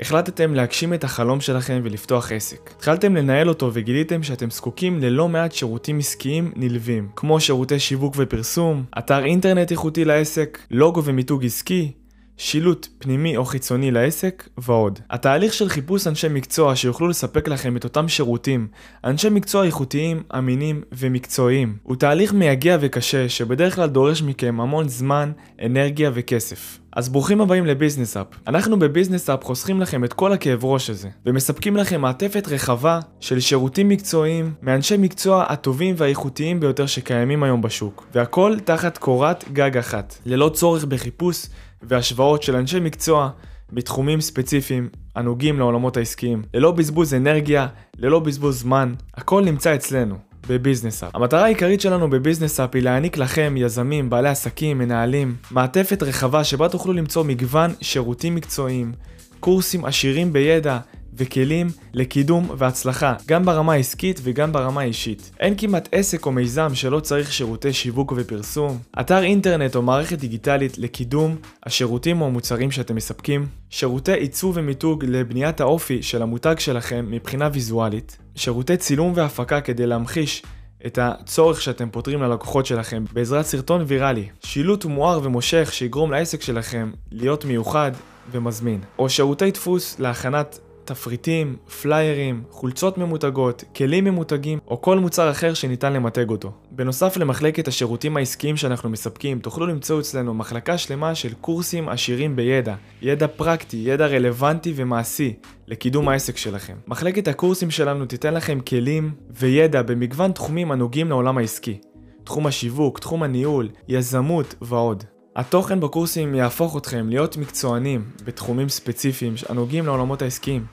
החלטתם להגשים את החלום שלכם ולפתוח עסק. התחלתם לנהל אותו וגיליתם שאתם זקוקים ללא מעט שירותים עסקיים נלווים, כמו שירותי שיווק ופרסום, אתר אינטרנט איכותי לעסק, לוגו ומיתוג עסקי, שילוט פנימי או חיצוני לעסק, ועוד. התהליך של חיפוש אנשי מקצוע שיוכלו לספק לכם את אותם שירותים, אנשי מקצוע איכותיים, אמינים ומקצועיים, הוא תהליך מייגע וקשה שבדרך כלל דורש מכם המון זמן, אנרגיה וכסף. אז ברוכים הבאים לביזנס אפ. אנחנו בביזנס אפ חוסכים לכם את כל הכאב ראש הזה, ומספקים לכם מעטפת רחבה של שירותים מקצועיים מאנשי מקצוע הטובים והאיכותיים ביותר שקיימים היום בשוק, והכל תחת קורת גג אחת, ללא צורך בחיפוש והשוואות של אנשי מקצוע בתחומים ספציפיים הנוגעים לעולמות העסקיים, ללא בזבוז אנרגיה, ללא בזבוז זמן, הכל נמצא אצלנו. בביזנס אפ. המטרה העיקרית שלנו בביזנס אפ היא להעניק לכם, יזמים, בעלי עסקים, מנהלים, מעטפת רחבה שבה תוכלו למצוא מגוון שירותים מקצועיים, קורסים עשירים בידע, וכלים לקידום והצלחה, גם ברמה העסקית וגם ברמה האישית. אין כמעט עסק או מיזם שלא צריך שירותי שיווק ופרסום, אתר אינטרנט או מערכת דיגיטלית לקידום השירותים או המוצרים שאתם מספקים, שירותי עיצוב ומיתוג לבניית האופי של המותג שלכם מבחינה ויזואלית, שירותי צילום והפקה כדי להמחיש את הצורך שאתם פותרים ללקוחות שלכם בעזרת סרטון ויראלי, שילוט מואר ומושך שיגרום לעסק שלכם להיות מיוחד ומזמין, או שירותי דפוס להכנת תפריטים, פליירים, חולצות ממותגות, כלים ממותגים, או כל מוצר אחר שניתן למתג אותו. בנוסף למחלקת השירותים העסקיים שאנחנו מספקים, תוכלו למצוא אצלנו מחלקה שלמה של קורסים עשירים בידע, ידע פרקטי, ידע רלוונטי ומעשי לקידום העסק שלכם. מחלקת הקורסים שלנו תיתן לכם כלים וידע במגוון תחומים הנוגעים לעולם העסקי. תחום השיווק, תחום הניהול, יזמות ועוד. התוכן בקורסים יהפוך אתכם להיות מקצוענים בתחומים ספציפיים הנוגעים לעולמות העסקיים,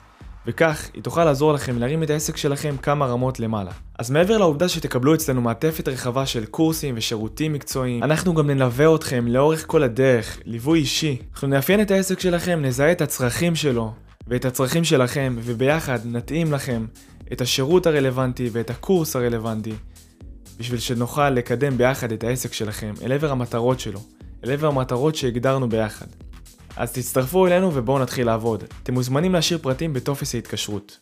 וכך היא תוכל לעזור לכם להרים את העסק שלכם כמה רמות למעלה. אז מעבר לעובדה שתקבלו אצלנו מעטפת רחבה של קורסים ושירותים מקצועיים, אנחנו גם נלווה אתכם לאורך כל הדרך, ליווי אישי. אנחנו נאפיין את העסק שלכם, נזהה את הצרכים שלו ואת הצרכים שלכם, וביחד נתאים לכם את השירות הרלוונטי ואת הקורס הרלוונטי, בשביל שנוכל לקדם ביחד את העסק שלכם אל עבר המטרות שלו. אל עבר המטרות שהגדרנו ביחד. אז תצטרפו אלינו ובואו נתחיל לעבוד. אתם מוזמנים להשאיר פרטים בטופס ההתקשרות.